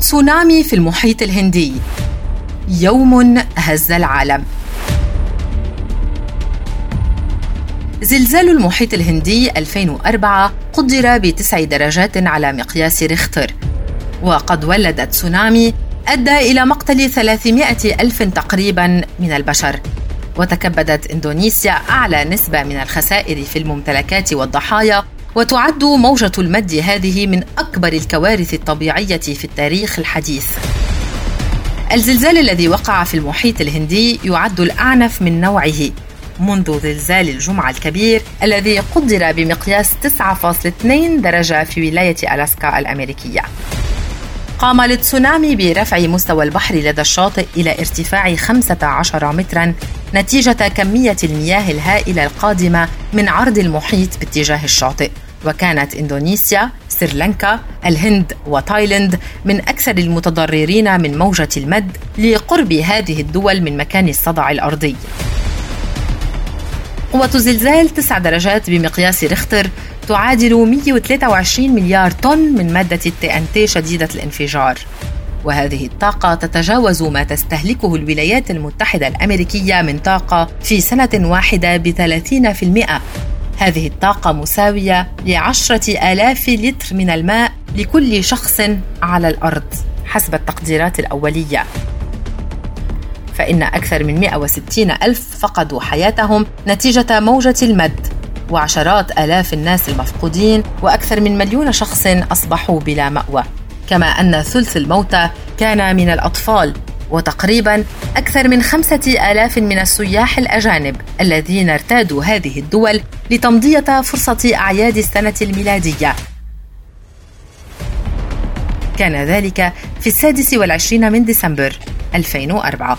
تسونامي في المحيط الهندي. يوم هز العالم. زلزال المحيط الهندي 2004 قدر بتسع درجات على مقياس ريختر. وقد ولد تسونامي أدى إلى مقتل 300 ألف تقريبا من البشر. وتكبدت إندونيسيا أعلى نسبة من الخسائر في الممتلكات والضحايا وتعد موجة المد هذه من أكبر الكوارث الطبيعية في التاريخ الحديث. الزلزال الذي وقع في المحيط الهندي يعد الأعنف من نوعه. منذ زلزال الجمعة الكبير الذي قدر بمقياس 9.2 درجة في ولاية ألاسكا الأمريكية. قام التسونامي برفع مستوى البحر لدى الشاطئ إلى ارتفاع 15 مترا نتيجة كمية المياه الهائلة القادمة من عرض المحيط باتجاه الشاطئ. وكانت إندونيسيا، سريلانكا، الهند وتايلاند من أكثر المتضررين من موجة المد لقرب هذه الدول من مكان الصدع الأرضي. قوة زلزال 9 درجات بمقياس ريختر تعادل 123 مليار طن من مادة ال TNT شديدة الانفجار. وهذه الطاقة تتجاوز ما تستهلكه الولايات المتحدة الأمريكية من طاقة في سنة واحدة في المئة. هذه الطاقة مساوية لعشرة آلاف لتر من الماء لكل شخص على الأرض حسب التقديرات الأولية. فإن أكثر من 160 ألف فقدوا حياتهم نتيجة موجة المد وعشرات آلاف الناس المفقودين وأكثر من مليون شخص أصبحوا بلا مأوى. كما أن ثلث الموتى كان من الأطفال. وتقريبا أكثر من خمسة آلاف من السياح الأجانب الذين ارتادوا هذه الدول لتمضية فرصة أعياد السنة الميلادية. كان ذلك في السادس والعشرين من ديسمبر 2004